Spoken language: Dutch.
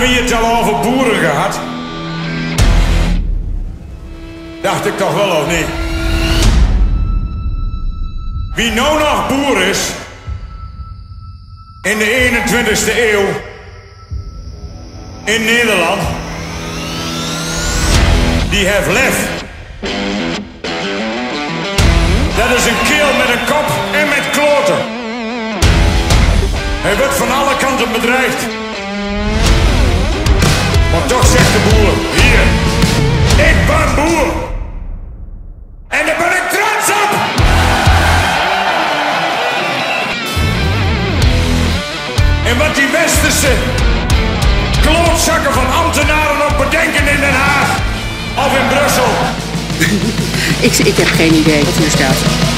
Hadden we het al over boeren gehad? Dacht ik toch wel of niet? Wie nou nog boer is in de 21ste eeuw in Nederland, die heeft lef. Dat is een keel met een kop en met kloten. Hij wordt van alle kanten bedreigd. Wat die westerse klootzakken van ambtenaren ook bedenken in Den Haag of in Brussel. Ik, ik heb geen idee wat hier staat.